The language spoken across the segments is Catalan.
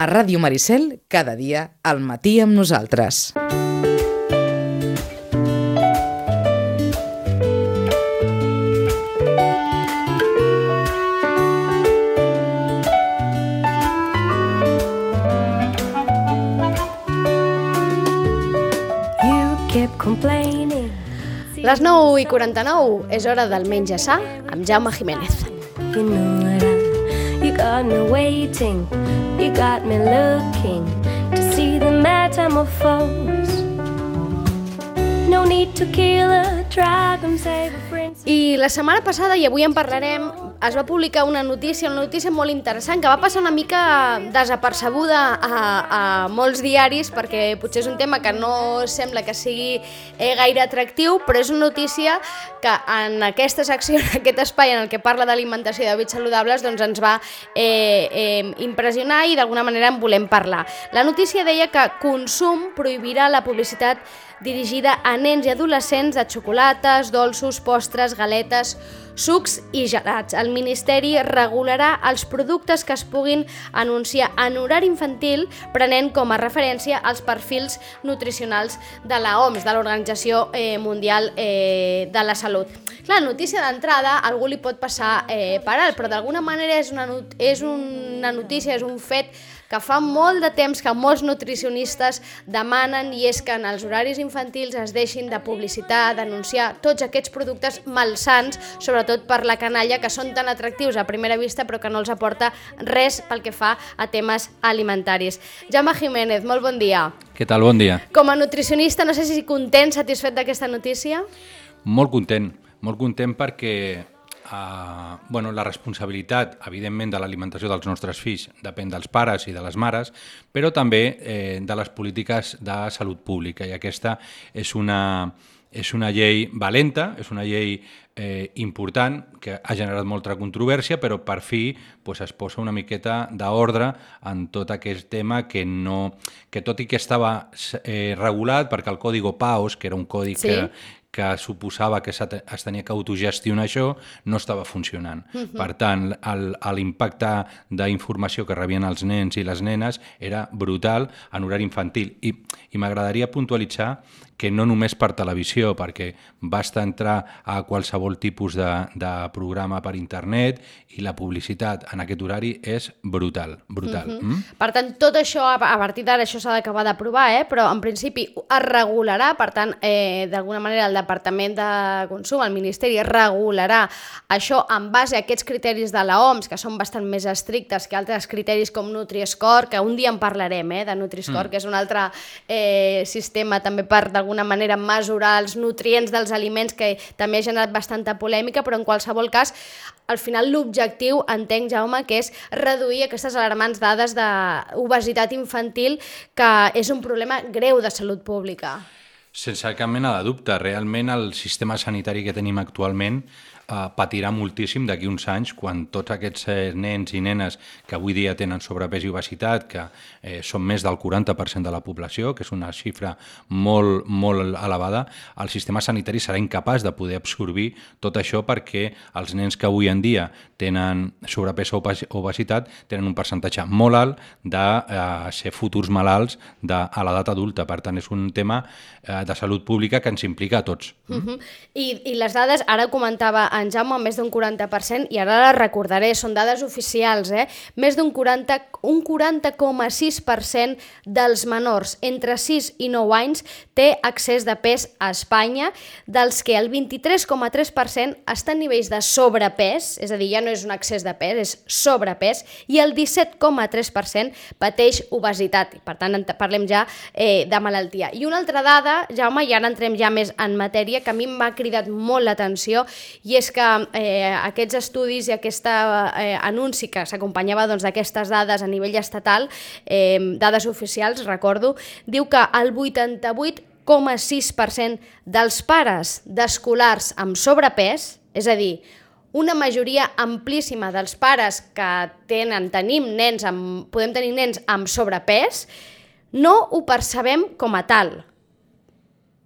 A Ràdio Maricel, cada dia, al matí amb nosaltres. Les 9 i 49 és hora del menja sa amb Jaume Jiménez. You know that you got me looking to see the metamorphose. No need to kill a dragon, save a prince. I la setmana passada, i avui en parlarem, es va publicar una notícia, una notícia molt interessant, que va passar una mica desapercebuda a, a molts diaris, perquè potser és un tema que no sembla que sigui eh, gaire atractiu, però és una notícia que en aquesta secció, en aquest espai en el que parla d'alimentació i d'hàbits saludables, doncs ens va eh, eh, impressionar i d'alguna manera en volem parlar. La notícia deia que Consum prohibirà la publicitat dirigida a nens i adolescents de xocolates, dolços, postres, galetes, sucs i gelats. El Ministeri regularà els productes que es puguin anunciar en horari infantil prenent com a referència els perfils nutricionals de la OMS, de l'Organització eh, Mundial eh, de la Salut. Clar, notícia d'entrada, algú li pot passar eh, per alt, però d'alguna manera és una, és una notícia, és un fet que fa molt de temps que molts nutricionistes demanen i és que en els horaris infantils es deixin de publicitar, d'anunciar tots aquests productes malsans, sobretot per la canalla, que són tan atractius a primera vista però que no els aporta res pel que fa a temes alimentaris. Jaume Jiménez, molt bon dia. Què tal? Bon dia. Com a nutricionista, no sé si content, satisfet d'aquesta notícia? Molt content, molt content perquè Uh, bueno, la responsabilitat, evidentment, de l'alimentació dels nostres fills depèn dels pares i de les mares, però també eh, de les polítiques de salut pública. I aquesta és una, és una llei valenta, és una llei eh, important, que ha generat molta controvèrsia, però per fi pues, es posa una miqueta d'ordre en tot aquest tema que, no, que tot i que estava eh, regulat, perquè el còdigo PAOS, que era un codi sí. que, que suposava que es tenia que autogestionar això, no estava funcionant. Uh -huh. Per tant, l'impacte d'informació que rebien els nens i les nenes era brutal en horari infantil. I, i m'agradaria puntualitzar que no només per televisió, perquè basta entrar a qualsevol tipus de, de programa per internet i la publicitat en aquest horari és brutal, brutal. Uh -huh. mm? Per tant, tot això, a partir d'ara, això s'ha d'acabar d'aprovar, eh? però en principi es regularà, per tant, eh, d'alguna manera el Departament de Consum, el Ministeri, regularà això en base a aquests criteris de la OMS, que són bastant més estrictes que altres criteris com Nutri-Score, que un dia en parlarem, eh, de Nutri-Score, mm. que és un altre eh, sistema també per d'alguna manera mesurar els nutrients dels aliments que també ha generat bastanta polèmica, però en qualsevol cas al final l'objectiu, entenc, Jaume, que és reduir aquestes alarmants dades d'obesitat infantil, que és un problema greu de salut pública. Sense cap mena de dubte. Realment el sistema sanitari que tenim actualment eh, patirà moltíssim d'aquí uns anys quan tots aquests eh, nens i nenes que avui dia tenen sobrepès i obesitat, que eh, són més del 40% de la població, que és una xifra molt, molt elevada, el sistema sanitari serà incapaç de poder absorbir tot això perquè els nens que avui en dia tenen sobrepès o obesitat tenen un percentatge molt alt de eh, ser futurs malalts de, a l'edat adulta. Per tant, és un tema eh, de salut pública que ens implica a tots. Uh -huh. I, I les dades, ara comentava en Jaume, més d'un 40%, i ara les recordaré, són dades oficials, eh? més d'un 40, un 40,6% dels menors entre 6 i 9 anys té accés de pes a Espanya, dels que el 23,3% està a nivells de sobrepès, és a dir, ja no és un excés de pes, és sobrepès, i el 17,3% pateix obesitat. Per tant, parlem ja eh, de malaltia. I una altra dada, Jaume, i ara entrem ja més en matèria, que a mi m'ha cridat molt l'atenció, i és que eh, aquests estudis i aquest eh, anunci que s'acompanyava doncs, d'aquestes doncs, dades a nivell estatal, eh, dades oficials, recordo, diu que el 88,6% dels pares d'escolars amb sobrepès, és a dir, una majoria amplíssima dels pares que tenen, tenim nens amb, podem tenir nens amb sobrepès, no ho percebem com a tal.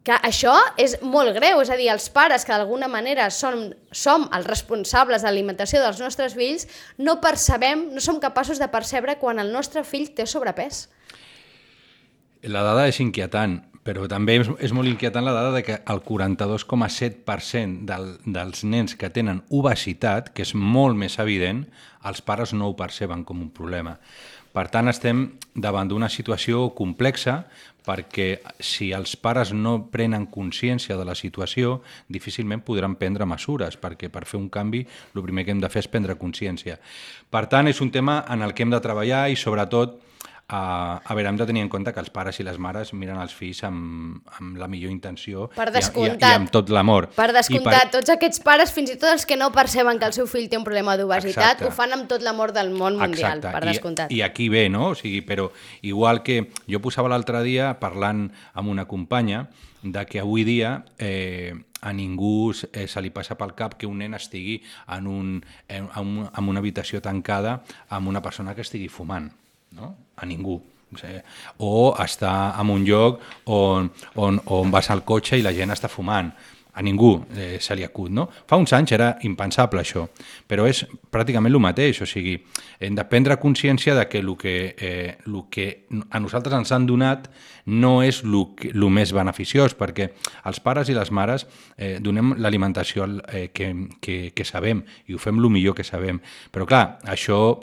Que això és molt greu, és a dir, els pares que d'alguna manera som, som els responsables de l'alimentació dels nostres fills, no percebem, no som capaços de percebre quan el nostre fill té sobrepès. La dada és inquietant, però també és, és molt inquietant la dada de que el 42,7% del, dels nens que tenen obesitat, que és molt més evident, els pares no ho perceben com un problema. Per tant, estem davant d'una situació complexa perquè si els pares no prenen consciència de la situació, difícilment podran prendre mesures, perquè per fer un canvi el primer que hem de fer és prendre consciència. Per tant, és un tema en el que hem de treballar i sobretot Uh, a veure, hem de tenir en compte que els pares i les mares miren els fills amb, amb la millor intenció per i, i, i amb tot l'amor. Per descomptat, per... tots aquests pares, fins i tot els que no perceben que el seu fill té un problema d'obesitat, ho fan amb tot l'amor del món mundial, Exacte. per descomptat. I, I aquí ve, no? O sigui, però igual que jo posava l'altre dia parlant amb una companya de que avui dia eh, a ningú eh, se li passa pel cap que un nen estigui en, un, en, en una habitació tancada amb una persona que estigui fumant no? a ningú. O està en un lloc on, on, on vas al cotxe i la gent està fumant. A ningú eh, se li acut, no? Fa uns anys era impensable això, però és pràcticament el mateix, o sigui, hem de prendre consciència de que el que, eh, el que a nosaltres ens han donat no és el més beneficiós, perquè els pares i les mares eh, donem l'alimentació eh, que, que, que sabem i ho fem el millor que sabem. Però clar, això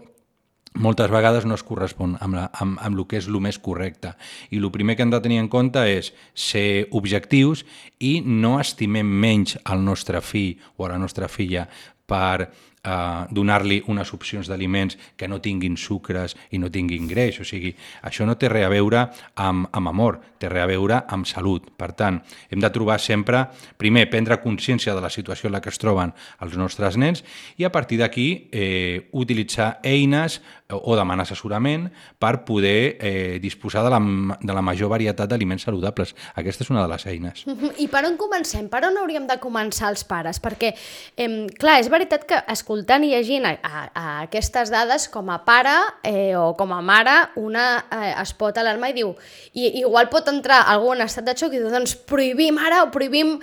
moltes vegades no es correspon amb, la, amb, amb el que és el més correcte. I el primer que hem de tenir en compte és ser objectius i no estimem menys al nostre fill o a la nostra filla per eh, donar-li unes opcions d'aliments que no tinguin sucres i no tinguin greix. O sigui, això no té res a veure amb, amb amor, té res a veure amb salut. Per tant, hem de trobar sempre, primer, prendre consciència de la situació en la que es troben els nostres nens i a partir d'aquí eh, utilitzar eines o demanar assessorament per poder eh, disposar de la, de la major varietat d'aliments saludables. Aquesta és una de les eines. I per on comencem? Per on hauríem de començar els pares? Perquè, eh, clar, és veritat que escoltant i llegint a, a, a aquestes dades, com a pare eh, o com a mare, una eh, es pot alarmar i diu, i igual pot entrar algú en estat de xoc i diu, doncs prohibim ara o prohibim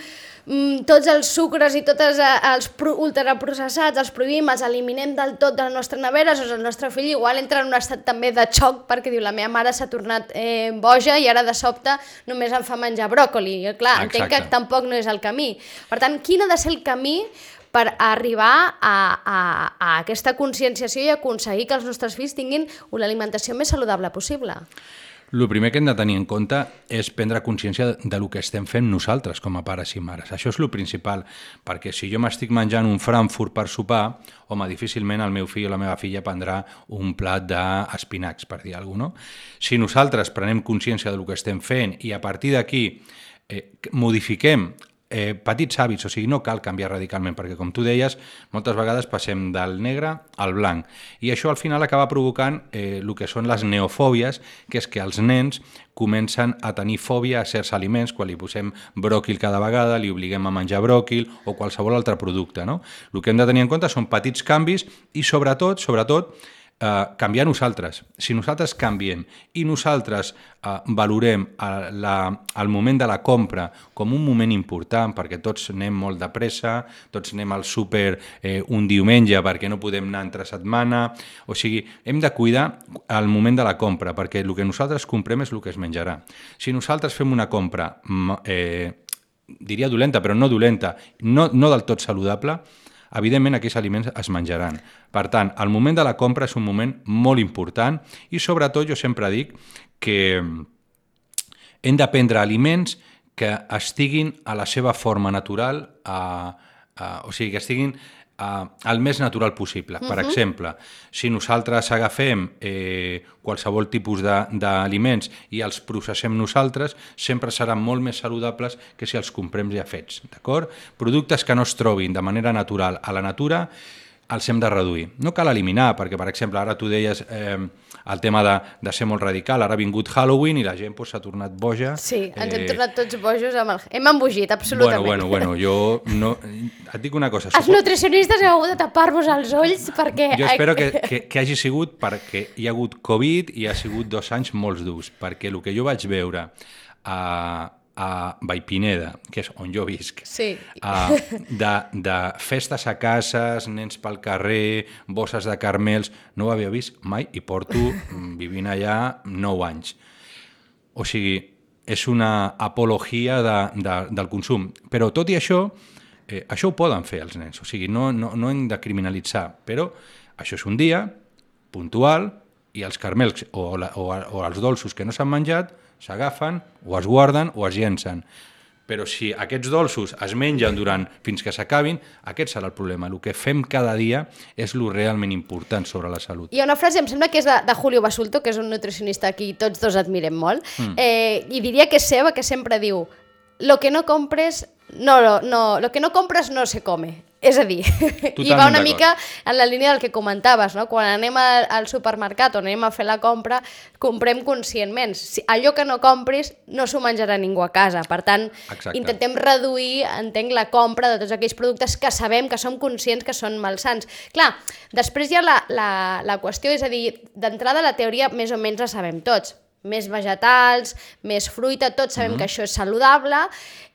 mm, tots els sucres i tots eh, els ultraprocessats els prohibim, els eliminem del tot de la nostra nevera, doncs el nostre fill igual entra en un estat també de xoc perquè diu la meva mare s'ha tornat eh, boja i ara de sobte només em fa menjar bròcoli. I, clar, Exacte. entenc que tampoc no és el camí. Per tant, quin ha de ser el camí per arribar a, a, a aquesta conscienciació i aconseguir que els nostres fills tinguin una alimentació més saludable possible? El primer que hem de tenir en compte és prendre consciència de lo que estem fent nosaltres com a pares i mares. Això és el principal, perquè si jo m'estic menjant un Frankfurt per sopar, home, difícilment el meu fill o la meva filla prendrà un plat d'espinacs, per dir alguna cosa, no? Si nosaltres prenem consciència de lo que estem fent i a partir d'aquí eh, modifiquem eh, petits hàbits, o sigui, no cal canviar radicalment, perquè com tu deies, moltes vegades passem del negre al blanc, i això al final acaba provocant eh, el que són les neofòbies, que és que els nens comencen a tenir fòbia a certs aliments, quan li posem bròquil cada vegada, li obliguem a menjar bròquil o qualsevol altre producte. No? El que hem de tenir en compte són petits canvis i sobretot, sobretot, eh, canviar nosaltres. Si nosaltres canviem i nosaltres eh, valorem eh, la, el moment de la compra com un moment important, perquè tots anem molt de pressa, tots anem al súper eh, un diumenge perquè no podem anar entre setmana, o sigui, hem de cuidar el moment de la compra, perquè el que nosaltres comprem és el que es menjarà. Si nosaltres fem una compra, eh, diria dolenta, però no dolenta, no, no del tot saludable, evidentment aquells aliments es menjaran. Per tant, el moment de la compra és un moment molt important i sobretot jo sempre dic que hem de prendre aliments que estiguin a la seva forma natural, a, a, o sigui, que estiguin eh, el més natural possible. Uh -huh. Per exemple, si nosaltres agafem eh, qualsevol tipus d'aliments i els processem nosaltres, sempre seran molt més saludables que si els comprem ja fets. D'acord? Productes que no es trobin de manera natural a la natura els hem de reduir. No cal eliminar, perquè, per exemple, ara tu deies eh, el tema de, de ser molt radical, ara ha vingut Halloween i la gent s'ha pues, tornat boja. Sí, ens eh... hem tornat tots bojos amb el... Hem embogit, absolutament. Bueno, bueno, bueno, jo no... et dic una cosa. Els nutricionistes heu hagut de tapar-vos els ulls perquè... Jo espero que, que, que hagi sigut perquè hi ha hagut Covid i ha sigut dos anys molt durs, perquè el que jo vaig veure a, a Vallpineda, que és on jo visc, Sí. uh, de, de festes a cases, nens pel carrer, bosses de carmels, no ho havia vist mai i porto vivint allà 9 anys. O sigui, és una apologia de, de, del consum. Però tot i això, eh, això ho poden fer els nens. O sigui, no, no, no hem de criminalitzar, però això és un dia puntual i els carmels o, la, o, o els dolços que no s'han menjat s'agafen o es guarden o es llencen. Però si aquests dolços es mengen durant fins que s'acabin, aquest serà el problema. El que fem cada dia és lo realment important sobre la salut. Hi ha una frase, em sembla que és de, de Julio Basulto, que és un nutricionista que tots dos admirem molt, mm. eh, i diria que és seva, que sempre diu lo que no compres, no, no, no, lo que no compres no se come. És a dir, i Totalment va una mica en la línia del que comentaves, no? quan anem al, al supermercat o anem a fer la compra, comprem conscientment. Si, allò que no compris no s'ho menjarà ningú a casa. Per tant, Exacte. intentem reduir, entenc, la compra de tots aquells productes que sabem, que som conscients que són malsans. Clar, després hi ha la, la, la qüestió, és a dir, d'entrada la teoria més o menys la sabem tots. Més vegetals, més fruita, tots sabem mm -hmm. que això és saludable,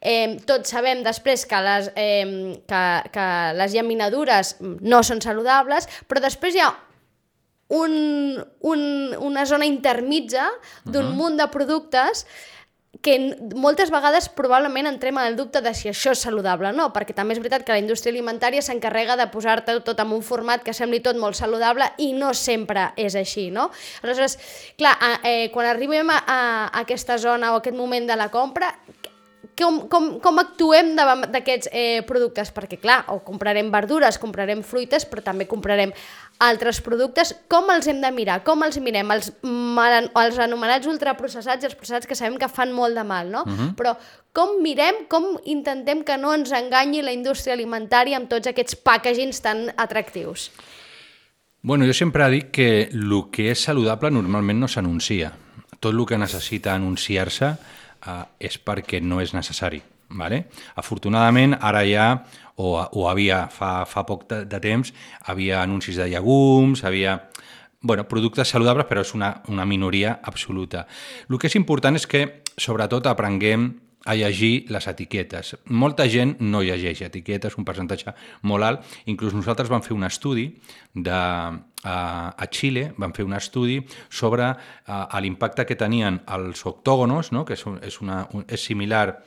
eh, tots sabem després que les, eh, que, que les llaminadures no són saludables, però després hi ha un, un, una zona intermitja d'un uh -huh. munt de productes que moltes vegades probablement entrem en el dubte de si això és saludable o no, perquè també és veritat que la indústria alimentària s'encarrega de posar-te tot en un format que sembli tot molt saludable i no sempre és així, no? Aleshores, clar, eh, quan arribem a, a aquesta zona o a aquest moment de la compra, com, com, com actuem davant d'aquests eh, productes? Perquè, clar, o comprarem verdures, comprarem fruites, però també comprarem altres productes. Com els hem de mirar? Com els mirem? Els, mal, els anomenats ultraprocessats i els processats que sabem que fan molt de mal, no? Uh -huh. Però com mirem, com intentem que no ens enganyi la indústria alimentària amb tots aquests packagings tan atractius? Bueno, jo sempre dic que el que és saludable normalment no s'anuncia. Tot el que necessita anunciar-se eh, és perquè no és necessari. Vale? Afortunadament, ara ja, o, o havia fa, fa poc de, de temps, havia anuncis de llegums, havia bueno, productes saludables, però és una, una minoria absoluta. El que és important és que, sobretot, aprenguem a llegir les etiquetes. Molta gent no llegeix etiquetes, un percentatge molt alt. Inclús nosaltres vam fer un estudi de, a, a Xile, vam fer un estudi sobre l'impacte que tenien els octògonos, no? que és, un, és, una, un, és similar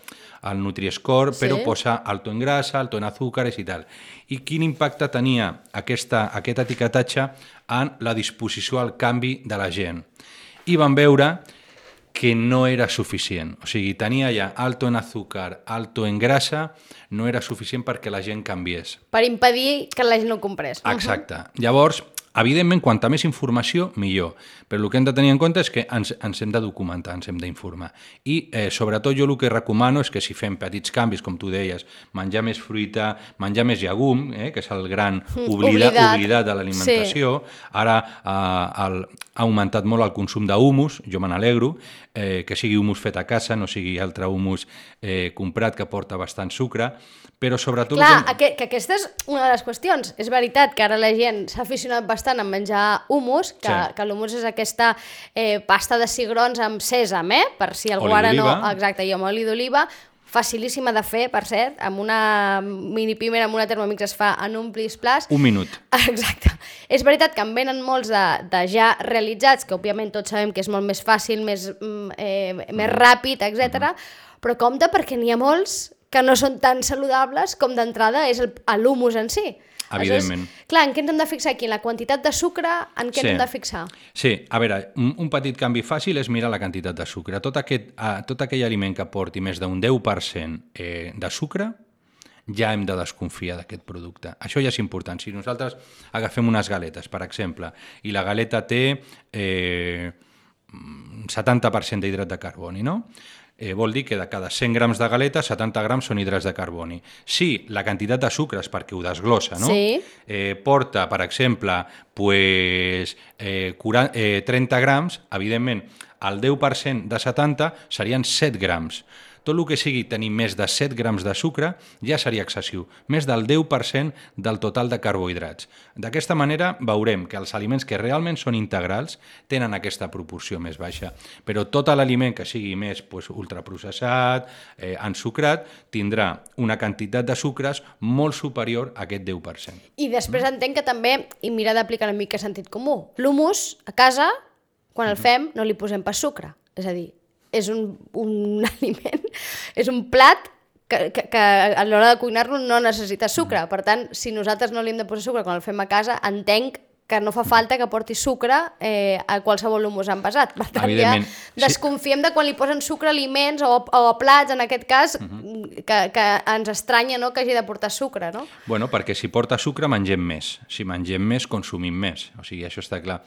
al Nutri-Score, Sí. però posa alto en grasa, alto en azúcares i tal. I quin impacte tenia aquesta, aquest etiquetatge en la disposició al canvi de la gent. I van veure que no era suficient. O sigui, tenia ja alto en azúcar, alto en grasa, no era suficient perquè la gent canviés. Per impedir que la gent no ho comprés. Exacte. Llavors, evidentment, quanta més informació, millor. Però el que hem de tenir en compte és que ens, ens hem de documentar, ens hem d'informar. I, eh, sobretot, jo el que recomano és que si fem petits canvis, com tu deies, menjar més fruita, menjar més llegum, eh, que és el gran oblida, oblidat. oblidat de l'alimentació, ara eh, el, ha augmentat molt el consum d'humus, jo me n'alegro, eh, que sigui humus fet a casa, no sigui altre humus eh, comprat que porta bastant sucre, però sobretot... Clar, que- que, que aquesta és una de les qüestions. És veritat que ara la gent s'ha aficionat bastant a menjar humus, que, Sí. que l'humus és aquesta eh, pasta de cigrons amb sèsam, eh? Per si algú Oli ara no... Exacte, i amb oli d'oliva, facilíssima de fer, per cert, amb una mini pimer, amb una Thermomix es fa en un plis-plas. Un minut. Exacte. És veritat que en venen molts de, de ja realitzats, que òbviament tots sabem que és molt més fàcil, més, mm, eh, més ràpid, etc. però compte perquè n'hi ha molts que no són tan saludables com d'entrada és el- l'humus en si. Evidentment. Aleshores, clar, en què ens hem de fixar aquí? En la quantitat de sucre, en què Sí. ens hem de fixar? Sí, a veure, un, un petit canvi fàcil és mirar la quantitat de sucre. Tot, aquest, uh, tot aquell aliment que porti més d'un 10% eh, de sucre, ja hem de desconfiar d'aquest producte. Això ja és important. Si nosaltres agafem unes galetes, per exemple, i la galeta té eh, mm, 70% d'hidrat de carboni, no? Eh, vol dir que de cada 100 grams de galeta, 70 grams són hidrats de carboni. Si la quantitat de sucres, perquè ho desglossa, no? Sí. eh, porta, per exemple, pues, eh, 40, eh, 30 grams, evidentment, el 10% de 70 serien 7 grams. Tot el que sigui tenir més de 7 grams de sucre ja seria excessiu, més del 10% del total de carbohidrats. D'aquesta manera veurem que els aliments que realment són integrals tenen aquesta proporció més baixa, però tot l'aliment que sigui més pues, ultraprocessat, eh, ensucrat, tindrà una quantitat de sucres molt superior a aquest 10%. I després entenc que també, i mira d'aplicar una mica sentit comú, l'humus a casa, quan el fem, no li posem pas sucre. És a dir, és un, un aliment, és un plat que, que, que a l'hora de cuinar-lo no necessita sucre. Per tant, si nosaltres no li hem de posar sucre quan el fem a casa, entenc que no fa falta que porti sucre eh, a qualsevol humus envasat. Per tant, ja desconfiem de quan li posen sucre a aliments o, o a plats, en aquest cas, uh -huh. Que, que ens estranya no, que hagi de portar sucre, no? Bueno, perquè si porta sucre mengem més. Si mengem més, consumim més. O sigui, això està clar.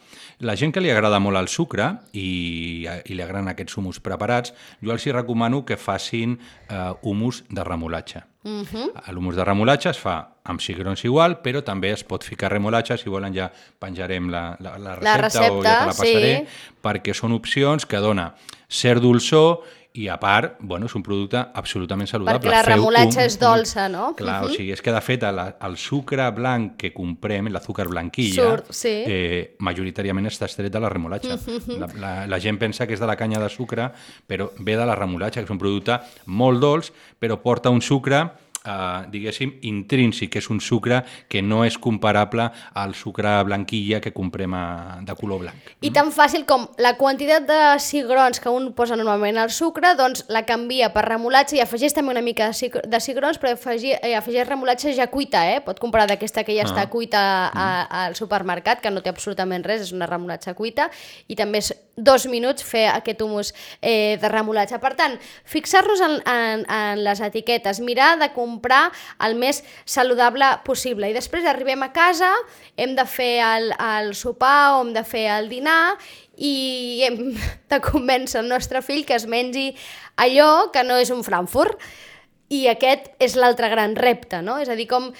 La gent que li agrada molt el sucre i, i li agraden aquests humus preparats, jo els hi recomano que facin eh, humus de remolatge. Uh -huh. L'humus de remolatge es fa amb cigrons igual, però també es pot ficar remolatge, si volen ja penjarem la, la, la, recepta, la recepta o ja te la passaré, sí. perquè són opcions que dona cert dolçor i a part, bueno, és un producte absolutament saludable. Perquè la remolatge un, és dolça, no? Clar, uh -huh. o sigui, és que de fet el, el sucre blanc que comprem, l'azúcar blanquilla, Surt, sí. eh, majoritàriament està estret de la remolatge. Uh -huh. la, la, la gent pensa que és de la canya de sucre, però ve de la remolatge, que és un producte molt dolç, però porta un sucre eh, diguéssim, intrínsec, que és un sucre que no és comparable al sucre blanquilla que comprem a, de color blanc. I tan fàcil com la quantitat de cigrons que un posa normalment al sucre, doncs la canvia per remolatge i afegeix també una mica de cigrons, però afegeix, eh, afegeix remolatge ja cuita, eh? Pot comprar d'aquesta que ja ah. està cuita a, al supermercat, que no té absolutament res, és una remolatge cuita, i també és dos minuts fer aquest humus eh, de remolatge. Per tant, fixar-nos en, en, en les etiquetes, mirar de comprar el més saludable possible. I després arribem a casa, hem de fer el, el sopar o hem de fer el dinar i hem de convèncer el nostre fill que es mengi allò que no és un Frankfurt. I aquest és l'altre gran repte, no? És a dir, com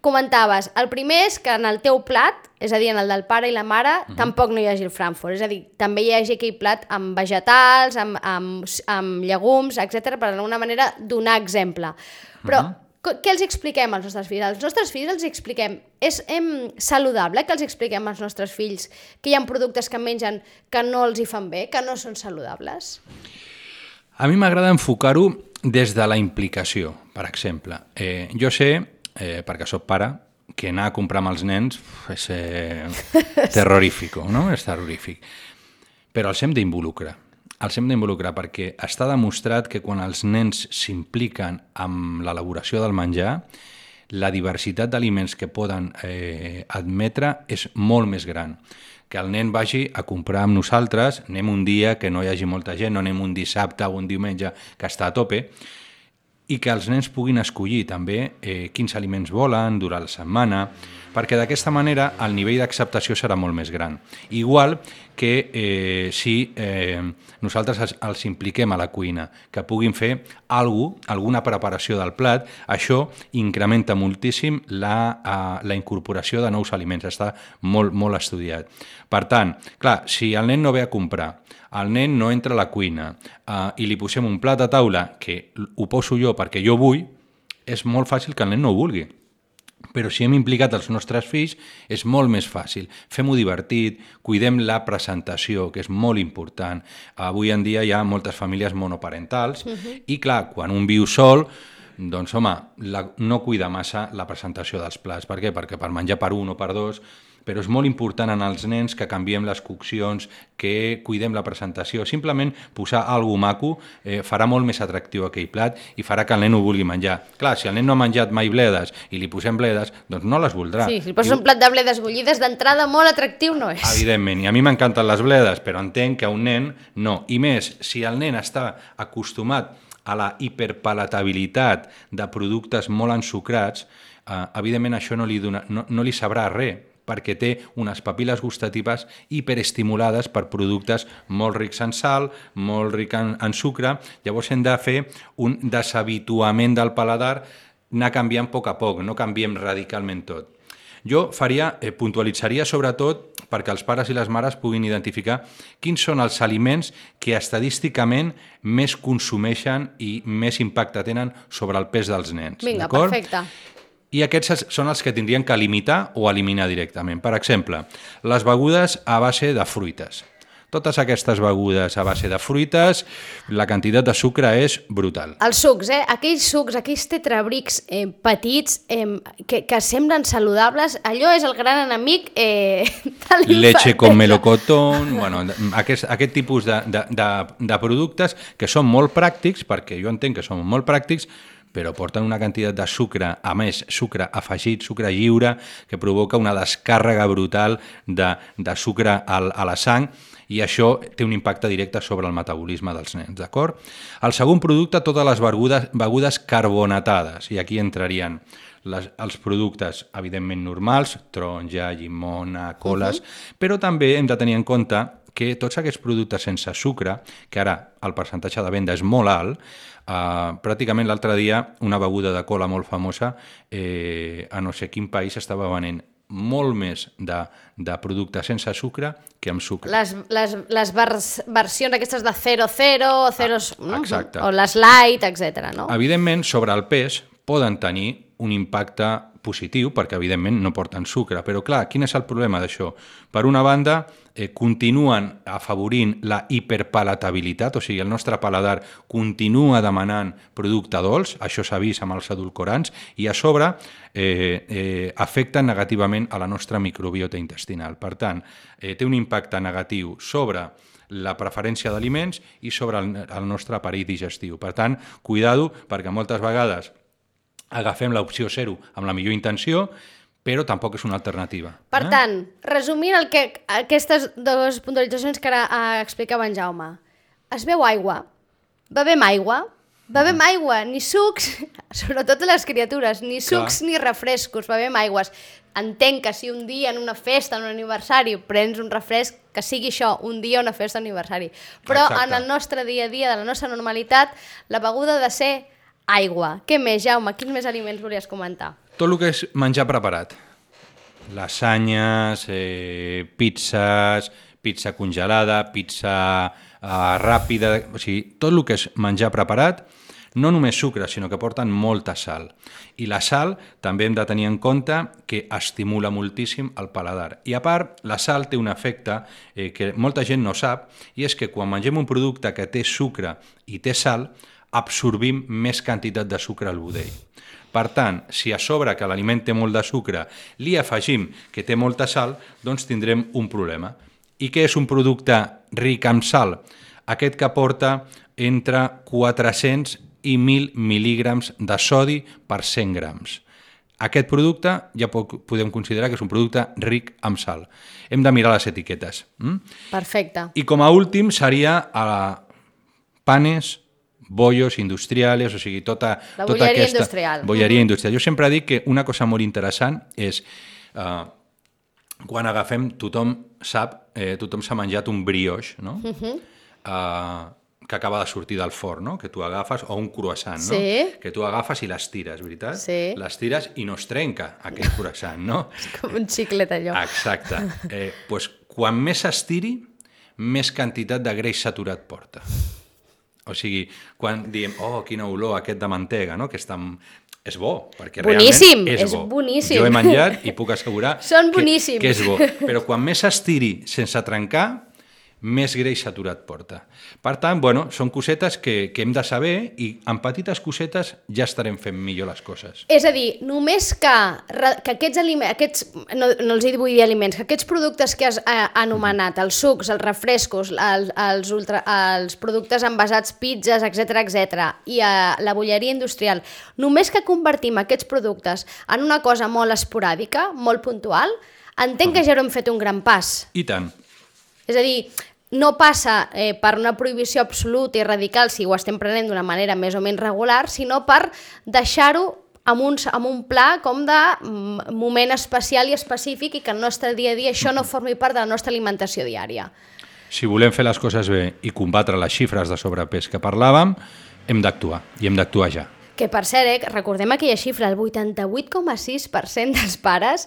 comentaves, el primer és que en el teu plat, és a dir, en el del pare i la mare, uh -huh. tampoc no hi hagi el Frankfurt. És a dir, també hi hagi aquell plat amb vegetals, amb, amb, amb llegums, etc per d'alguna manera donar exemple. Però uh -huh. Què els expliquem als nostres fills? Als nostres fills els expliquem, és em, saludable que els expliquem als nostres fills que hi ha productes que mengen que no els hi fan bé, que no són saludables? A mi m'agrada enfocar-ho des de la implicació, per exemple. Eh, jo sé eh, perquè sóc pare, que anar a comprar amb els nens és eh, terrorífic, no? És terrorífic. Però els hem d'involucrar. Els hem d'involucrar perquè està demostrat que quan els nens s'impliquen amb l'elaboració del menjar, la diversitat d'aliments que poden eh, admetre és molt més gran. Que el nen vagi a comprar amb nosaltres, anem un dia que no hi hagi molta gent, no anem un dissabte o un diumenge que està a tope, i que els nens puguin escollir també eh, quins aliments volen durant la setmana, perquè d'aquesta manera el nivell d'acceptació serà molt més gran. Igual que eh, si eh, nosaltres els, impliquem a la cuina, que puguin fer algú, alguna preparació del plat, això incrementa moltíssim la, eh, la incorporació de nous aliments, està molt, molt estudiat. Per tant, clar, si el nen no ve a comprar, el nen no entra a la cuina uh, i li posem un plat a taula que ho poso jo perquè jo vull, és molt fàcil que el nen no ho vulgui. Però si hem implicat els nostres fills és molt més fàcil. Fem-ho divertit, cuidem la presentació, que és molt important. Avui en dia hi ha moltes famílies monoparentals uh -huh. i clar, quan un viu sol, doncs home, la, no cuida massa la presentació dels plats. Per què? Perquè per menjar per un o per dos però és molt important en els nens que canviem les coccions, que cuidem la presentació. Simplement posar alguna maco eh, farà molt més atractiu aquell plat i farà que el nen ho vulgui menjar. Clar, si el nen no ha menjat mai bledes i li posem bledes, doncs no les voldrà. Sí, si poses I... un plat de bledes bullides d'entrada molt atractiu no és. Evidentment, i a mi m'encanten les bledes, però entenc que a un nen no. I més, si el nen està acostumat a la hiperpalatabilitat de productes molt ensucrats, eh, evidentment això no li, dona, no, no li sabrà res, perquè té unes papil·les gustatives hiperestimulades per productes molt rics en sal, molt rics en, en sucre, llavors hem de fer un deshabituament del paladar, anar canviant a poc a poc, no canviem radicalment tot. Jo faria, eh, puntualitzaria sobretot perquè els pares i les mares puguin identificar quins són els aliments que estadísticament més consumeixen i més impacte tenen sobre el pes dels nens. Vinga, perfecte. I aquests es- són els que tindrien que limitar o eliminar directament. Per exemple, les begudes a base de fruites. Totes aquestes begudes a base de fruites, la quantitat de sucre és brutal. Els sucs, eh? Aquells sucs, aquells tetrabrics eh, petits eh, que, que semblen saludables, allò és el gran enemic eh, de Leche con melocotón, bueno, aquest, aquest tipus de, de, de, de productes que són molt pràctics, perquè jo entenc que són molt pràctics, però porten una quantitat de sucre, a més, sucre afegit, sucre lliure, que provoca una descàrrega brutal de, de sucre al, a la sang, i això té un impacte directe sobre el metabolisme dels nens, d'acord? El segon producte, totes les begudes, begudes carbonatades, i aquí entrarien les, els productes, evidentment, normals, taronja, llimona, coles, uh -huh. però també hem de tenir en compte que tots aquests productes sense sucre, que ara el percentatge de venda és molt alt, eh, pràcticament l'altre dia una beguda de cola molt famosa eh, a no sé quin país estava venent molt més de, de productes sense sucre que amb sucre. Les, les, les vers, versions aquestes de 0-0, zeros, Ah, exacte. o les light, etc. no? Evidentment, sobre el pes poden tenir un impacte positiu, perquè evidentment no porten sucre, però clar, quin és el problema d'això? Per una banda, eh, continuen afavorint la hiperpalatabilitat, o sigui, el nostre paladar continua demanant producte dolç, això s'ha vist amb els edulcorants, i a sobre eh, eh, afecten negativament a la nostra microbiota intestinal. Per tant, eh, té un impacte negatiu sobre la preferència d'aliments i sobre el, el nostre aparell digestiu. Per tant, cuidado, perquè moltes vegades agafem l'opció zero amb la millor intenció, però tampoc és una alternativa. Per tant, resumint el que, aquestes dues puntualitzacions que ara eh, explicava en Jaume. Es veu aigua, bevem aigua, bevem aigua, ni sucs, sobretot les criatures, ni sucs Clar. ni refrescos, bevem aigües. Entenc que si un dia en una festa, en un aniversari, prens un refresc, que sigui això, un dia una festa aniversari. Però Exacte. en el nostre dia a dia, de la nostra normalitat, la beguda ha de ser aigua. Què més, Jaume? Quins més aliments volies comentar? Tot el que és menjar preparat. Lasanyes, eh, pizzas, pizza congelada, pizza eh, ràpida... O sigui, tot el que és menjar preparat, no només sucre, sinó que porten molta sal. I la sal també hem de tenir en compte que estimula moltíssim el paladar. I a part, la sal té un efecte eh, que molta gent no sap, i és que quan mengem un producte que té sucre i té sal, absorbim més quantitat de sucre al budell. Per tant, si a sobre que l'aliment té molt de sucre li afegim que té molta sal, doncs tindrem un problema. I què és un producte ric amb sal? Aquest que porta entre 400 i 1.000 mil·lígrams de sodi per 100 grams. Aquest producte ja po- podem considerar que és un producte ric amb sal. Hem de mirar les etiquetes. Mm? Perfecte. I com a últim seria a panes, bollos industriales, o sigui, tota, La tota aquesta... industrial. Bolleria industrial. Jo sempre dic que una cosa molt interessant és... Uh, quan agafem, tothom sap, eh, tothom s'ha menjat un brioix, no? Uh -huh. uh, que acaba de sortir del forn, no? Que tu agafes, o un croissant, no? Sí. Que tu agafes i les tires, veritat? Sí. Les tires i no es trenca, aquell croissant, no? Com un xiclet allò. Exacte. Eh, pues, quan més s'estiri, més quantitat de greix saturat porta. O sigui, quan diem, oh, quina olor aquest de mantega, no? que està... És bo, perquè Boníssim, realment és, és bo. boníssim. Jo he menjat i puc assegurar Són que, que és bo. Però quan més s'estiri sense trencar, més greix saturat porta. Per tant, bueno, són cosetes que, que hem de saber i amb petites cosetes ja estarem fent millor les coses. És a dir, només que, que aquests aliments, aquests, no, no els hi vull dir aliments, que aquests productes que has eh, anomenat, els sucs, els refrescos, el, els, ultra, els productes envasats, pizzas, etc etc i eh, la bolleria industrial, només que convertim aquests productes en una cosa molt esporàdica, molt puntual, entenc que ja haurem fet un gran pas. I tant. És a dir, no passa eh, per una prohibició absoluta i radical si ho estem prenent d'una manera més o menys regular, sinó per deixar-ho amb un, amb un pla com de mm, moment especial i específic i que el nostre dia a dia això no formi part de la nostra alimentació diària. Si volem fer les coses bé i combatre les xifres de sobrepès que parlàvem, hem d'actuar, i hem d'actuar ja. Que per cert, eh, recordem aquella xifra, el 88,6% dels pares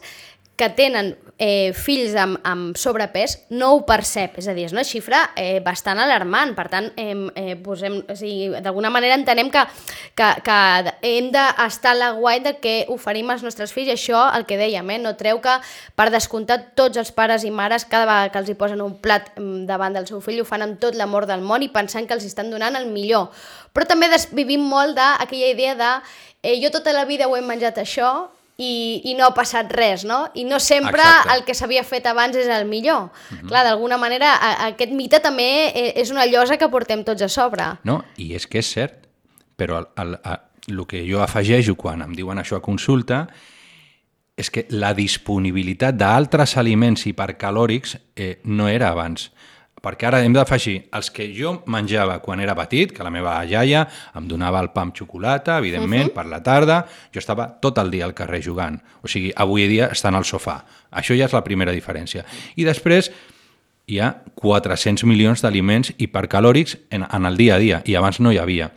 que tenen eh, fills amb, amb sobrepès no ho percep, és a dir, és una xifra eh, bastant alarmant, per tant, eh, eh, posem, o sigui, d'alguna manera entenem que, que, que hem d'estar a la guai de que oferim als nostres fills, això el que dèiem, eh, no treu que per descomptat tots els pares i mares cada vegada que els hi posen un plat mm, davant del seu fill ho fan amb tot l'amor del món i pensant que els estan donant el millor, però també vivim molt d'aquella idea de eh, jo tota la vida ho he menjat això i, i no ha passat res, no? I no sempre Exacte. el que s'havia fet abans és el millor. Uh -huh. Clar, d'alguna manera, a, aquest mite també e, és una llosa que portem tots a sobre. No, i és que és cert, però el, el, el, el que jo afegeixo quan em diuen això a consulta és que la disponibilitat d'altres aliments hipercalòrics eh, no era abans perquè ara hem d'afegir els que jo menjava quan era petit, que la meva iaia em donava el pa amb xocolata, evidentment, uh -huh. per la tarda, jo estava tot el dia al carrer jugant. O sigui, avui dia estan al sofà. Això ja és la primera diferència. I després hi ha 400 milions d'aliments hipercalòrics en, en el dia a dia, i abans no hi havia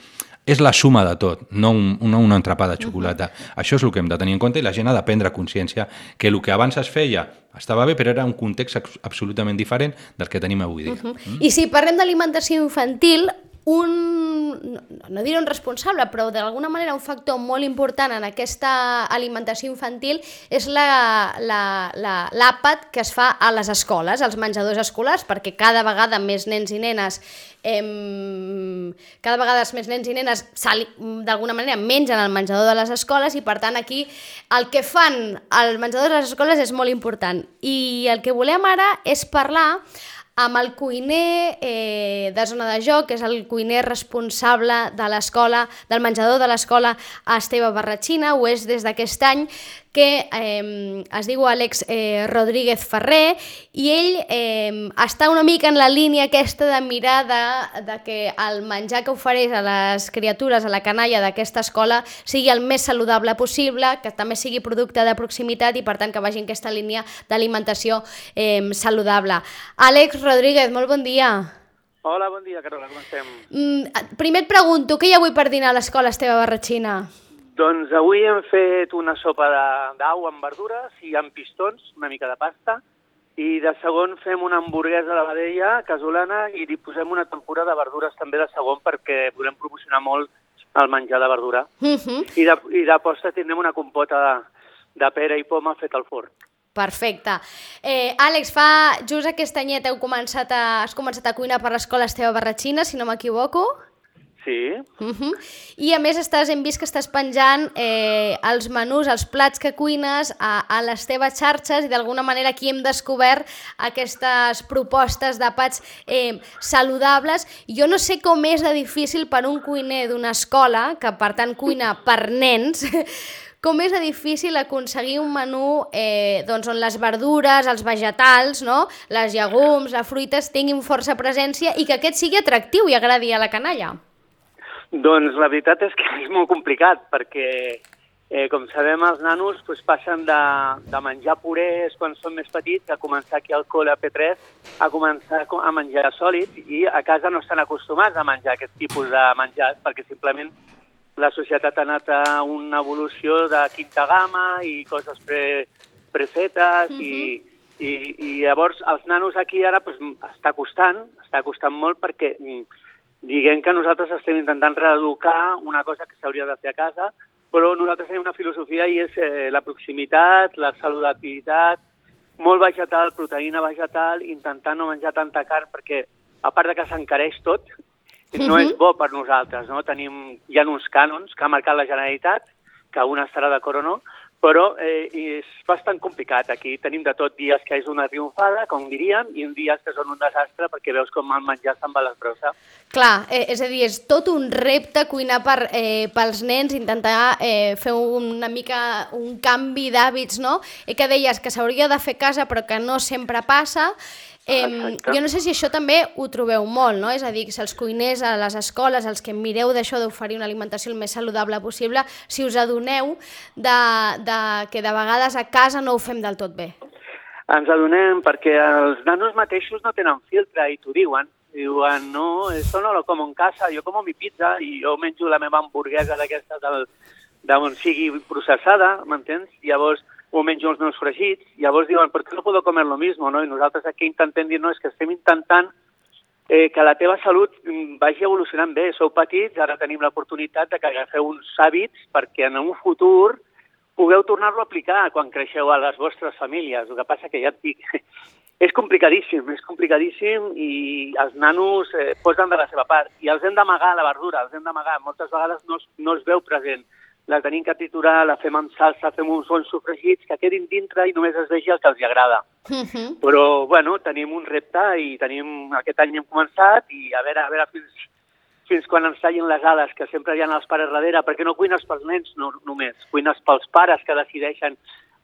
és la suma de tot, no un, una, una entrepà de xocolata. Uh -huh. Això és el que hem de tenir en compte i la gent ha de prendre consciència que el que abans es feia estava bé, però era un context absolutament diferent del que tenim avui dia. Uh -huh. mm? I si parlem d'alimentació infantil, un, no, no diré un responsable, però d'alguna manera un factor molt important en aquesta alimentació infantil és l'àpat la, la, la, que es fa a les escoles, als menjadors escolars, perquè cada vegada més nens i nenes cada vegada més nens i nenes d'alguna manera mengen al menjador de les escoles i per tant aquí el que fan al menjador de les escoles és molt important. I el que volem ara és parlar amb el cuiner eh, de zona de joc, que és el cuiner responsable de l'escola, del menjador de l'escola Esteve Barratxina, ho és des d'aquest any, que eh, es diu Àlex eh, Rodríguez Ferrer i ell eh, està una mica en la línia aquesta de mirar de, de que el menjar que ofereix a les criatures, a la canalla d'aquesta escola sigui el més saludable possible, que també sigui producte de proximitat i per tant que vagi en aquesta línia d'alimentació eh, saludable. Àlex Rodríguez, molt bon dia. Hola, bon dia, Carola, com estem? Mm, primer et pregunto, què hi ha avui per dinar a l'escola Esteve Barratxina? Doncs avui hem fet una sopa d'au amb verdures i amb pistons, una mica de pasta, i de segon fem una hamburguesa de vedella casolana i li posem una tempura de verdures també de segon perquè volem promocionar molt el menjar de verdura. Uh mhm. -huh. I, de, I de posta tindrem una compota de, de pera i poma fet al forn. Perfecte. Eh, Àlex, fa just aquest anyet heu començat a, has començat a cuinar per l'escola Esteve Barratxina, si no m'equivoco? Sí. Uh -huh. I a més estàs, hem vist que estàs penjant eh, els menús, els plats que cuines a, a les teves xarxes i d'alguna manera aquí hem descobert aquestes propostes d'àpats eh, saludables. Jo no sé com és de difícil per un cuiner d'una escola, que per tant cuina per nens, com és de difícil aconseguir un menú eh, doncs on les verdures, els vegetals, no? les llegums, les fruites tinguin força presència i que aquest sigui atractiu i agradi a la canalla. Doncs la veritat és que és molt complicat, perquè, eh, com sabem, els nanos pues, passen de, de menjar purés quan són més petits a començar aquí al col·le a P3 a començar a menjar sòlid i a casa no estan acostumats a menjar aquest tipus de menjar perquè simplement la societat ha anat a una evolució de quinta gamma i coses pre, prefetes uh -huh. i, i, i llavors els nanos aquí ara pues, està costant, està costant molt perquè mm, diguem que nosaltres estem intentant reeducar una cosa que s'hauria de fer a casa, però nosaltres tenim una filosofia i és eh, la proximitat, la saludabilitat, molt vegetal, proteïna vegetal, intentar no menjar tanta carn perquè, a part de que s'encareix tot, no és bo per nosaltres. No? Tenim, hi ha uns cànons que ha marcat la Generalitat, que una estarà d'acord o no, però eh, és bastant complicat. Aquí tenim de tot dies que és una triomfada, com diríem, i dies que són un desastre perquè veus com el menjar se'n va a l'esbrossa. Clar, eh, és a dir, és tot un repte cuinar per, eh, pels nens, intentar eh, fer una mica un canvi d'hàbits, no? I que deies que s'hauria de fer casa però que no sempre passa, Eh, jo no sé si això també ho trobeu molt, no? És a dir, si els cuiners a les escoles, els que mireu d'això d'oferir una alimentació el més saludable possible, si us adoneu de, de que de vegades a casa no ho fem del tot bé. Ens adonem perquè els nanos mateixos no tenen filtre i t'ho diuen. Diuen, no, això no lo como en casa, jo como mi pizza i jo menjo la meva hamburguesa d'aquesta d'on sigui processada, m'entens? Llavors, o menjo els meus fregits, llavors diuen, per què no puedo comer lo mismo? No? I nosaltres aquí intentem dir, no, és que estem intentant eh, que la teva salut mm, vagi evolucionant bé. Sou petits, ara tenim l'oportunitat de que agafeu uns hàbits perquè en un futur pugueu tornar-lo a aplicar quan creixeu a les vostres famílies. El que passa que ja et dic, és complicadíssim, és complicadíssim i els nanos eh, posen de la seva part. I els hem d'amagar la verdura, els hem d'amagar. Moltes vegades no no es veu present. La tenim que triturar, la fem amb salsa, fem uns bons sofregits que quedin dintre i només es vegi el que els agrada. Uh -huh. Però, bueno, tenim un repte i tenim, aquest any hem començat i a veure, a veure fins, fins quan ens tallin les ales, que sempre hi ha els pares darrere, perquè no cuines pels nens no, només, cuines pels pares que decideixen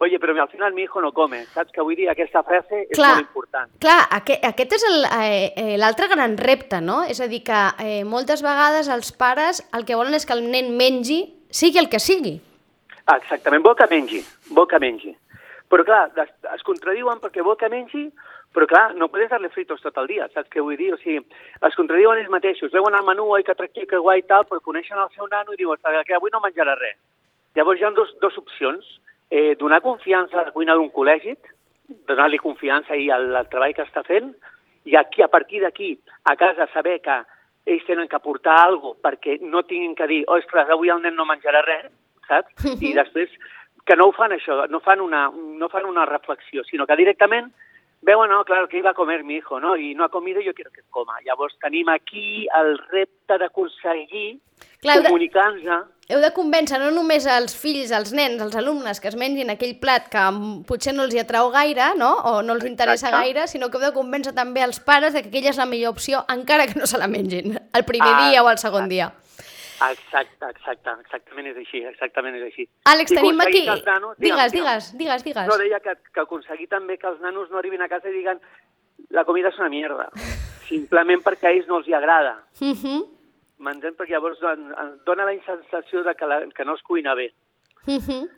oye, però al final mi hijo no come. Saps que vull dir? Aquesta frase és Clar. molt important. Clar, aquest, aquest és el, eh, eh, l'altre gran repte, no? És a dir, que eh, moltes vegades els pares el que volen és que el nen mengi, sigui el que sigui. Ah, Exactament, vol que mengi, vol que mengi. Però clar, es, es contradiuen perquè vol que mengi, però clar, no podes dar-li fritos tot el dia, saps què vull dir? O sigui, es contradiuen ells mateixos, veuen el menú, oi, que atractiu, que guai tal, però coneixen el seu nano i diuen que avui no menjarà res. Llavors hi ha dos, dos opcions, eh, donar confiança a la cuina d'un col·legi, donar-li confiança i al, al treball que està fent, i aquí, a partir d'aquí, a casa saber que ells tenen que portar alguna cosa perquè no tinguin que dir, ostres, avui el nen no menjarà res, saps? I després que no ho fan això, no fan una, no fan una reflexió, sinó que directament veuen, no, claro, que iba a comer mi hijo, ¿no? Y no ha comido, yo quiero que coma. Llavors tenim aquí el repte d'aconseguir comunicar-nos Heu de convèncer no només els fills, els nens, els alumnes que es mengin aquell plat que mm, potser no els hi atrau gaire, no? o no els interessa Exacte. gaire, sinó que heu de convèncer també els pares de que aquella és la millor opció, encara que no se la mengin, el primer Ah, dia o el segon dia. Exacte, exacte, exactament és així, exactament és així. Àlex, I tenim aquí... nanos- Digues, digue'm, digues, digues, digues. No, deia que, que aconseguir també que els nanos no arribin a casa i diguen la comida és una mierda, simplement perquè a ells no els hi agrada. Mhm, M'entén? Perquè llavors dona la sensació de que, la, que no es cuina bé. Mhm.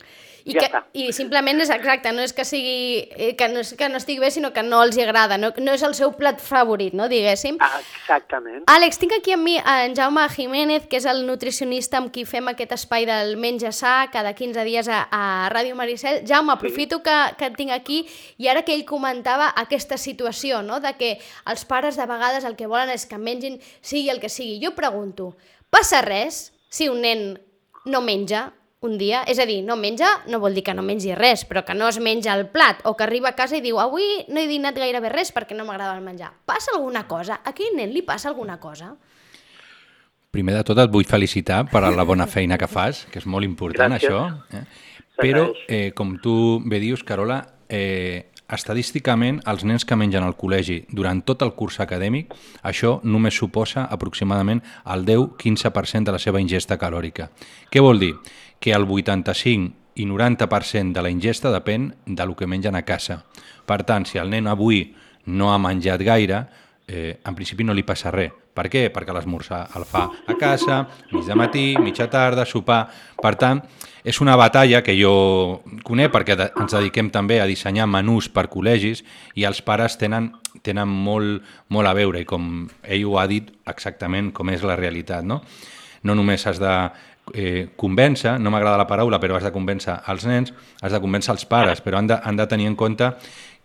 I, Ja que, està. I simplement és exacte, no és que sigui eh, que no, és que no estigui bé, sinó que no els agrada, no, no és el seu plat favorit, no, diguéssim. Exactament. Àlex, tinc aquí amb mi en Jaume Jiménez, que és el nutricionista amb qui fem aquest espai del menja sa cada 15 dies a, a Ràdio Maricel. Jaume, aprofito que, que et tinc aquí i ara que ell comentava aquesta situació, no?, de que els pares de vegades el que volen és que mengin sigui el que sigui. Jo pregunto, passa res si un nen no menja un dia? És a dir, no menja no vol dir que no mengi res, però que no es menja el plat o que arriba a casa i diu avui no he dinat gairebé res perquè no m'agrada el menjar. Passa alguna cosa? A aquell nen li passa alguna cosa? Primer de tot et vull felicitar per la bona feina que fas, que és molt important Gràcies. això. Eh? Però, eh, com tu bé dius, Carola, eh, estadísticament els nens que mengen al col·legi durant tot el curs acadèmic, això només suposa aproximadament el 10-15% de la seva ingesta calòrica. Què vol dir? Que el 85 i 90% de la ingesta depèn de lo que mengen a casa. Per tant, si el nen avui no ha menjat gaire, eh, en principi no li passa res. Per què? Perquè l'esmorzar el fa a casa, mig de matí, mitja tarda, sopar... Per tant, és una batalla que jo conec perquè de, ens dediquem també a dissenyar menús per col·legis i els pares tenen, tenen molt, molt a veure i com ell ho ha dit exactament com és la realitat. No, no només has de eh, convèncer, no m'agrada la paraula, però has de convèncer els nens, has de convèncer els pares, però han de, han de tenir en compte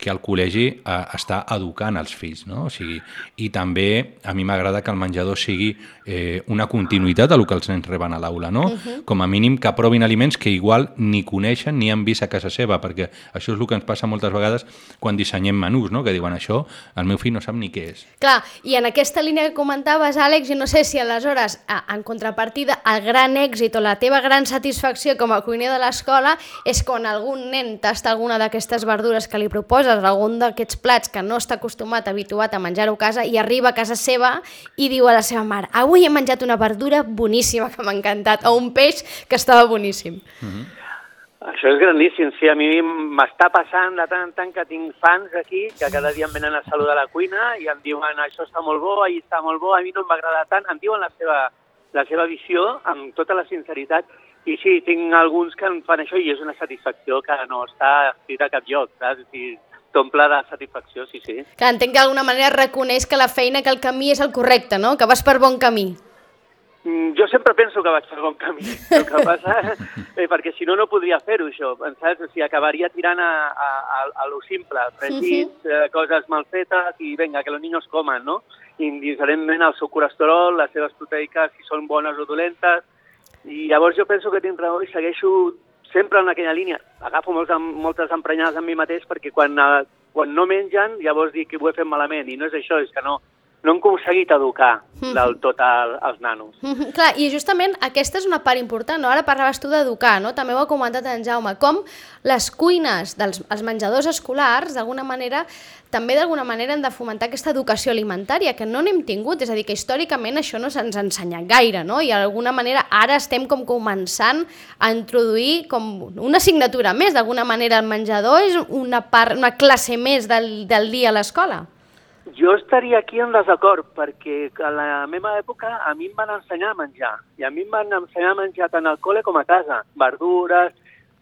que el col·legi eh, està educant els fills, no? O sigui, i també a mi m'agrada que el menjador sigui eh, una continuïtat del que els nens reben a l'aula, no? Uh -huh. Com a mínim que provin aliments que igual ni coneixen ni han vist a casa seva, perquè això és el que ens passa moltes vegades quan dissenyem menús, no? Que diuen això, el meu fill no sap ni què és. Clar, i en aquesta línia que comentaves, Àlex, jo no sé si aleshores, en contrapartida, el gran èxit o la teva gran satisfacció com a cuiner de l'escola és quan algun nen tasta alguna d'aquestes verdures que li proposes, algun d'aquests plats que no està acostumat, habituat a menjar-ho a casa, i arriba a casa seva i diu a la seva mare avui he menjat una verdura boníssima que m'ha encantat, o un peix que estava boníssim. Això és grandíssim, sí, a mi m'està passant de tant en tant que tinc fans aquí que cada dia em venen a saludar a la cuina i em diuen això està molt bo, ahir està molt bo, a mi no m'agrada tant, em diuen la seva, la seva visió amb tota la sinceritat i sí, tinc alguns que em fan això i és una satisfacció que no està escrita a cap lloc, saps? I t'omple de satisfacció, sí, sí. Clar, entenc que d'alguna manera reconeix que la feina, que el camí és el correcte, no? que vas per bon camí. Mm, Jo sempre penso que vaig per bon camí, el que passa, eh, perquè si no, no podria fer-ho, això, saps? O sigui, acabaria tirant a, a, a, a lo simple, fregits, eh, coses mal fetes i vinga, que els niños coman, no? Indiferentment el seu colesterol, les seves proteïques, si són bones o dolentes, i llavors jo penso que tinc raó i segueixo sempre en aquella línia. Agafo molts, em- moltes emprenyades amb mi mateix perquè quan, eh, quan no mengen llavors dic que ho he fet malament i no és això, és que no, no hem aconseguit educar del tot el, els nanos. Mhm, Clar, i justament aquesta és una part important, no? Ara parlaves tu d'educar, no? També ho ha comentat en Jaume, com les cuines dels els menjadors escolars, d'alguna manera, també d'alguna manera han de fomentar aquesta educació alimentària, que no n'hem tingut, és a dir, que històricament això no se'ns ha ensenyat gaire, no? I d'alguna manera ara estem com començant a introduir com una assignatura més, d'alguna manera el menjador és una, part, una classe més del, del dia a l'escola. Jo estaria aquí en desacord, perquè a la meva època a mi em van ensenyar a menjar. I a mi em van ensenyar a menjar tant al col·le com a casa. Verdures,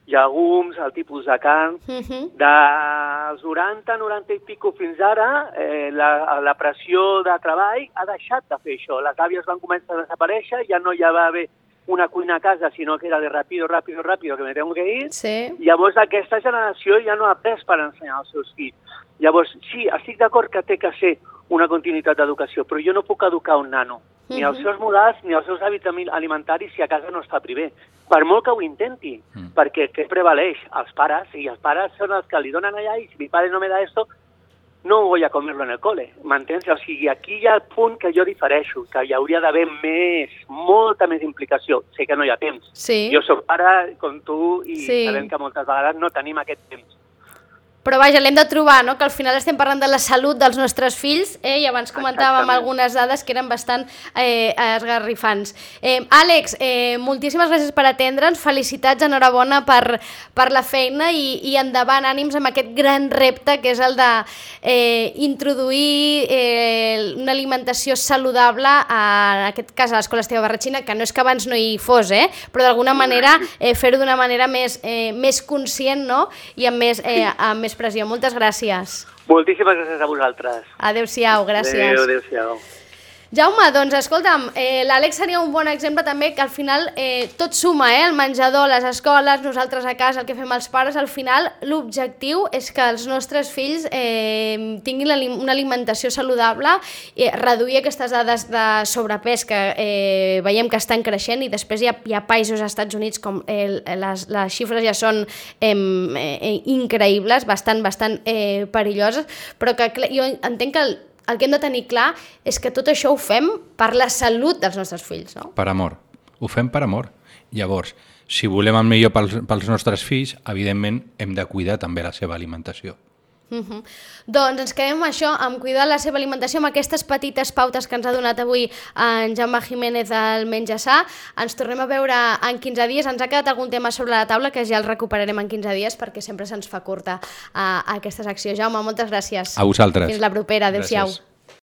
llegums, el tipus de carn. Uh -huh. Dels 90, 90 i pico fins ara, eh, la, la pressió de treball ha deixat de fer això. Les àvies van començar a desaparèixer, ja no hi va haver una cuina a casa, sinó que era de ràpido, ràpido, ràpido, que me tengo que ir. Sí. Llavors aquesta generació ja no ha après per ensenyar als seus fills. Llavors, sí, estic d'acord que té que ser una continuïtat d'educació, però jo no puc educar un nano, ni els seus modals ni els seus hàbits alimentaris si a casa no es fa primer. Per molt que ho intenti, Mm. perquè què prevaleix? Els pares, i els pares són els que li donen allà i si mi pare no me da esto, no voy a comerlo en el cole, m'entens? O sigui, aquí hi ha el punt que jo difereixo, que hi hauria d'haver més, molta més implicació. Sé que no hi ha temps. Sí. Jo sóc pare, com tu, i Sí. sabem que moltes vegades no tenim aquest temps. Però vaja, l'hem de trobar, no? que al final estem parlant de la salut dels nostres fills eh? i abans comentàvem Exactament. algunes dades que eren bastant eh, esgarrifants. Eh, Àlex, eh, moltíssimes gràcies per atendre'ns, felicitats, enhorabona per, per la feina i, i endavant, ànims amb aquest gran repte que és el de eh, introduir eh, una alimentació saludable, a, en aquest cas a l'Escola Esteve Barratxina, que no és que abans no hi fos, eh? però d'alguna manera eh, fer-ho d'una manera més, eh, més conscient no? i amb més, eh, amb més pressió. Moltes gràcies. Moltíssimes gràcies a vosaltres. Adéu-siau, gràcies. Adéu, adéu-siau. Jaume, doncs escolta'm, eh, l'Àlex seria un bon exemple també que al final eh, tot suma, eh, el menjador, les escoles, nosaltres a casa, el que fem els pares, al final l'objectiu és que els nostres fills eh, tinguin una alimentació saludable, eh, reduir aquestes dades de sobrepès que eh, veiem que estan creixent i després hi ha, hi ha països als Estats Units com eh, les, les xifres ja són eh, increïbles, bastant, bastant eh, perilloses, però que jo entenc que el, el que hem de tenir clar és que tot això ho fem per la salut dels nostres fills, no? Per amor. Ho fem per amor. Llavors, si volem el millor pels, pels nostres fills, evidentment hem de cuidar també la seva alimentació. Uh -huh. Doncs ens quedem amb això, amb cuidar la seva alimentació, amb aquestes petites pautes que ens ha donat avui en Jaume Jiménez al Menjassà. Ens tornem a veure en 15 dies. Ens ha quedat algun tema sobre la taula que ja el recuperarem en 15 dies perquè sempre se'ns fa curta uh, aquesta secció. Jaume, moltes gràcies. A vosaltres. Fins la propera. Adéu-siau. Gràcies.